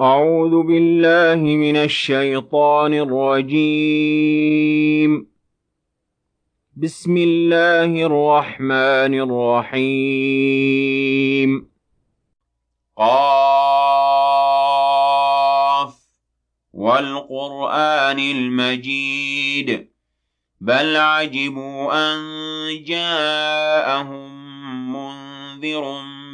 أعوذ بالله من الشيطان الرجيم. بسم الله الرحمن الرحيم. قاف. والقرآن المجيد. بل عجبوا أن جاءهم منذر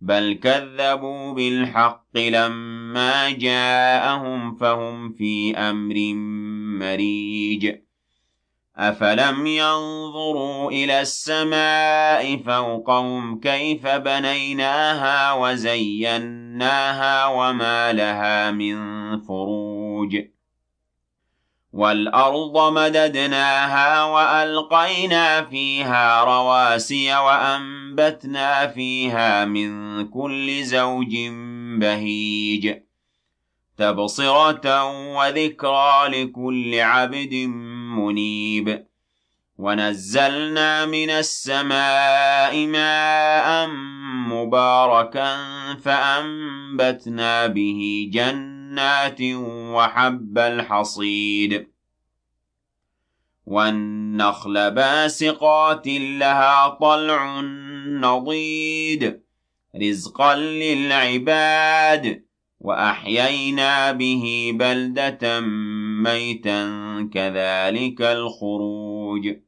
بل كذبوا بالحق لما جاءهم فهم في أمر مريج أفلم ينظروا إلى السماء فوقهم كيف بنيناها وزيناها وما لها من فروج والأرض مددناها وألقينا فيها رواسي وأنبتنا فيها من كل زوج بهيج تبصرة وذكرى لكل عبد منيب ونزلنا من السماء ماء مباركا فأنبتنا به جنات جنات وحب الحصيد. والنخل باسقات لها طلع نضيد رزقا للعباد. وأحيينا به بلدة ميتا كذلك الخروج.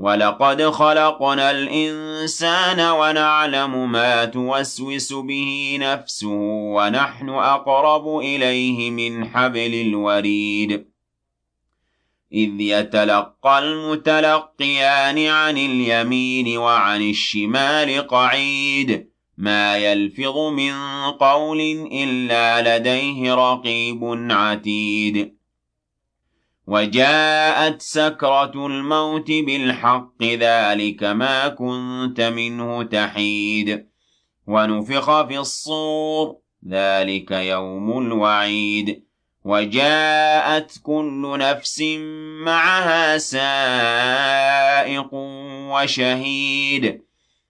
وَلَقَدْ خَلَقْنَا الْإِنسَانَ وَنَعْلَمُ مَا تُوَسْوِسُ بِهِ نَفْسُهُ وَنَحْنُ أَقْرَبُ إِلَيْهِ مِنْ حَبْلِ الْوَرِيدِ إِذْ يَتَلَقَّى الْمُتَلَقِّيَانِ عَنِ الْيَمِينِ وَعَنِ الشِّمَالِ قَعِيدٌ مَا يَلْفِظُ مِنْ قَوْلٍ إِلَّا لَدَيْهِ رَقِيبٌ عَتِيدٌ وجاءت سكرة الموت بالحق ذلك ما كنت منه تحيد. ونفخ في الصور ذلك يوم الوعيد. وجاءت كل نفس معها سائق وشهيد.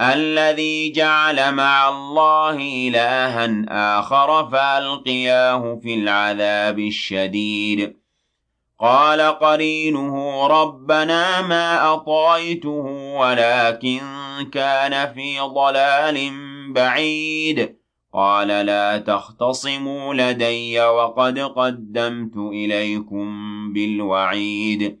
الذي جعل مع الله إلها آخر فألقياه في العذاب الشديد. قال قرينه ربنا ما أطايته ولكن كان في ضلال بعيد. قال لا تختصموا لدي وقد قدمت إليكم بالوعيد.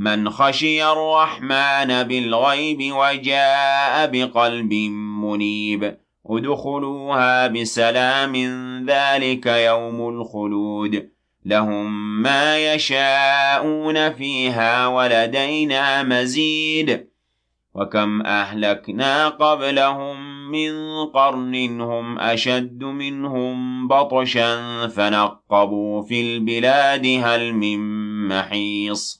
من خشي الرحمن بالغيب وجاء بقلب منيب. ادخلوها بسلام ذلك يوم الخلود. لهم ما يشاءون فيها ولدينا مزيد. وكم أهلكنا قبلهم من قرن هم أشد منهم بطشا فنقبوا في البلاد هل من محيص.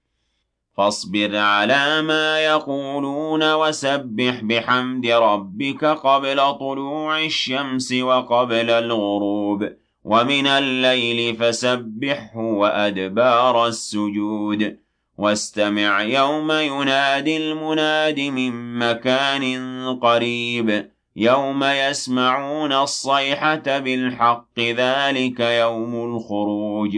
فاصبر على ما يقولون وسبح بحمد ربك قبل طلوع الشمس وقبل الغروب ومن الليل فسبحه وأدبار السجود واستمع يوم ينادي المناد من مكان قريب يوم يسمعون الصيحة بالحق ذلك يوم الخروج